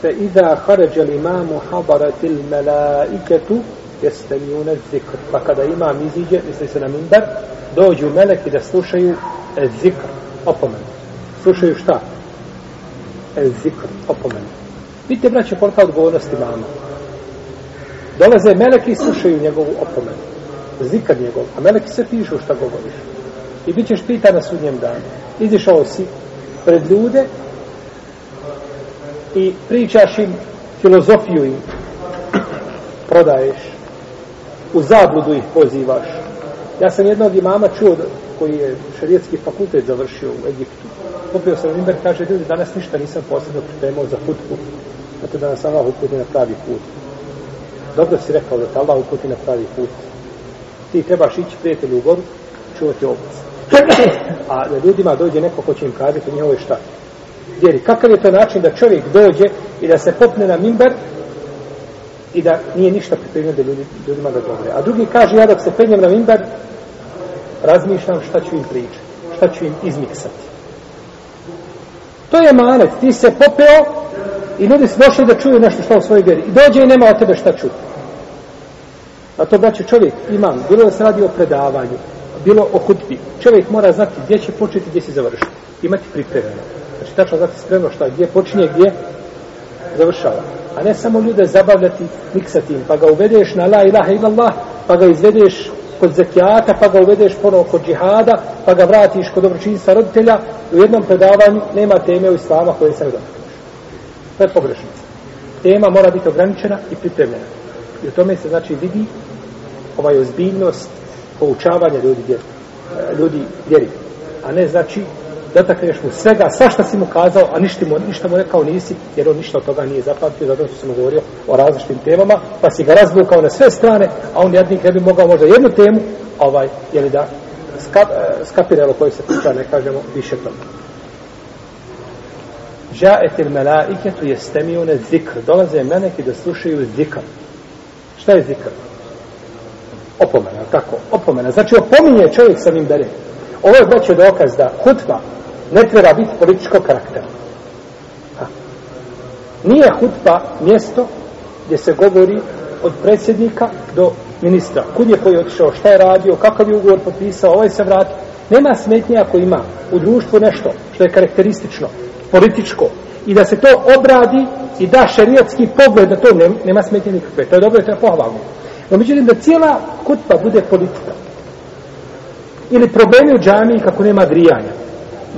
fe idha haređe imamu habaratil melaiketu jestemijune zikr. Pa kada imam iziđe, misli se na minbar, dođu meleki da slušaju e zikr, opomenu. Slušaju šta? E zikr, opomenu. Vidite, braće, kolika odgovornost imama. Dolaze meleki i slušaju njegovu opomenu. Zikr njegov. A meleki se pišu šta govoriš. I bit ćeš pita na sudnjem danu. Izišao si pred ljude i pričaš im filozofiju im. Prodaješ. U zabludu ih pozivaš. Ja sam jednog imama čuo koji je šarijetski fakultet završio u Egiptu. Popio sam Limber kaže ljudi danas ništa nisam posebno pripremao za futbu zato da nas Allah uputi na pravi put. Dobro si rekao da te Allah uputi na pravi put. Ti trebaš ići prijatelju u goru čuvati ovoc a da ljudima dođe neko ko će im kazati njihovo šta vjeri. Kakav je to način da čovjek dođe i da se popne na mimber i da nije ništa pripremio da ljudi, ljudima da govore. A drugi kaže, ja dok se penjem na mimber, razmišljam šta ću im pričati, šta ću im izmiksati. To je manet, ti se popeo i ljudi su došli da čuju nešto što u svojoj vjeri. I dođe i nema od tebe šta čuti. A to, braće, čovjek imam, bilo da se radi o predavanju, bilo o hudbi. Čovjek mora znati gdje će početi, gdje će završiti. Imati pripremljeno. Znači, tačno znati spremno šta, gdje počinje, gdje završava. A ne samo ljude zabavljati, miksatim, pa ga uvedeš na la ilaha illallah, pa ga izvedeš kod zekijata, pa ga uvedeš ponovo kod džihada, pa ga vratiš kod dobročinstva roditelja, u jednom predavanju nema teme u islama koje se ne dotakneš. To je pogrešno. Tema mora biti ograničena i pripremljena. I u tome se znači vidi ovaj ozbiljnost poučavanja ljudi vjeri. E, ljudi vjeri. A ne znači dotakneš mu svega, svašta si mu kazao, a ništa mu, ništa mu rekao nisi, jer on ništa od toga nije zapamtio, zato što sam govorio o različitim temama, pa si ga razvukao na sve strane, a on jadnik ne bi mogao možda jednu temu, ovaj, jeli da, skap, e, skapiralo koji se priča, ne kažemo više toga. Žaetil melaiketu je stemijone zikr. Dolaze meneki da slušaju zikr. Šta je zikr? Opomena, tako? Opomena. Znači, opominje čovjek sa njim dalje. Ovo je veće dokaz da hutba ne treba biti političko karaktera. Ha. Nije hutba mjesto gdje se govori od predsjednika do ministra. Kud je koji otišao, šta je radio, kakav je ugovor potpisao, ovaj se vrati. Nema smetnje ako ima u društvu nešto što je karakteristično, političko, i da se to obradi i da šerijatski pogled na to nema smetnje nikakve. To je dobro i to je pohvalno. No, međutim, da cijela kutba bude politika. Ili problemi u džamiji kako nema grijanja.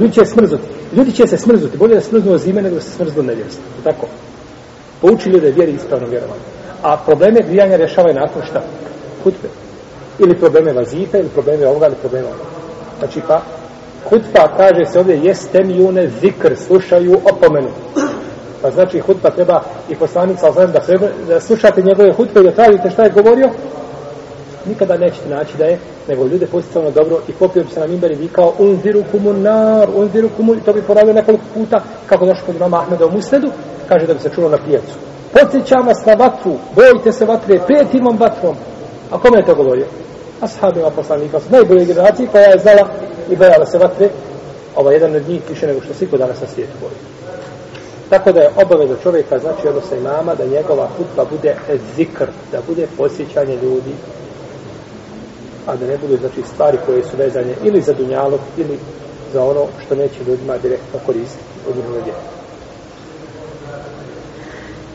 Ljudi će smrzuti. Ljudi će se smrzuti. Bolje da smrznu zime nego da se smrznu nevjerstvo. Tako. Pouči ljude vjeri ispravno vjerovanje. A probleme grijanja rješavaju nakon šta? Kutbe. Ili probleme vazita, ili probleme ovoga, ili probleme ovoga. Znači pa, hutba kaže se ovdje, jeste mi une zikr, slušaju opomenu. Pa znači hutba treba i poslanica, sa da, treba, da slušate njegove hutbe i da tražite šta je govorio, nikada nećete naći da je, nego ljude posticano dobro i popio bi se na mimber i vikao unziru kumunar, unziru kumu, i to bi poravio nekoliko puta, kako došlo kod imama Ahmeda u Musnedu, kaže da bi se čulo na pijacu. Podsjećam vas na vatru, bojite se vatre, petim vam vatrom. A kome je to govorio? Ashabima poslanika, su najbolje generacije koja je znala i bojala se vatre, ova jedan od njih više nego što svi danas na svijetu boji. Tako da je obaveza čovjeka, znači odnosno imama, da njegova hutba bude zikr, da bude posjećanje ljudi a da ne budu znači stvari koje su vezane ili za dunjalog ili za ono što neće ljudima direktno koristiti od njihove djece.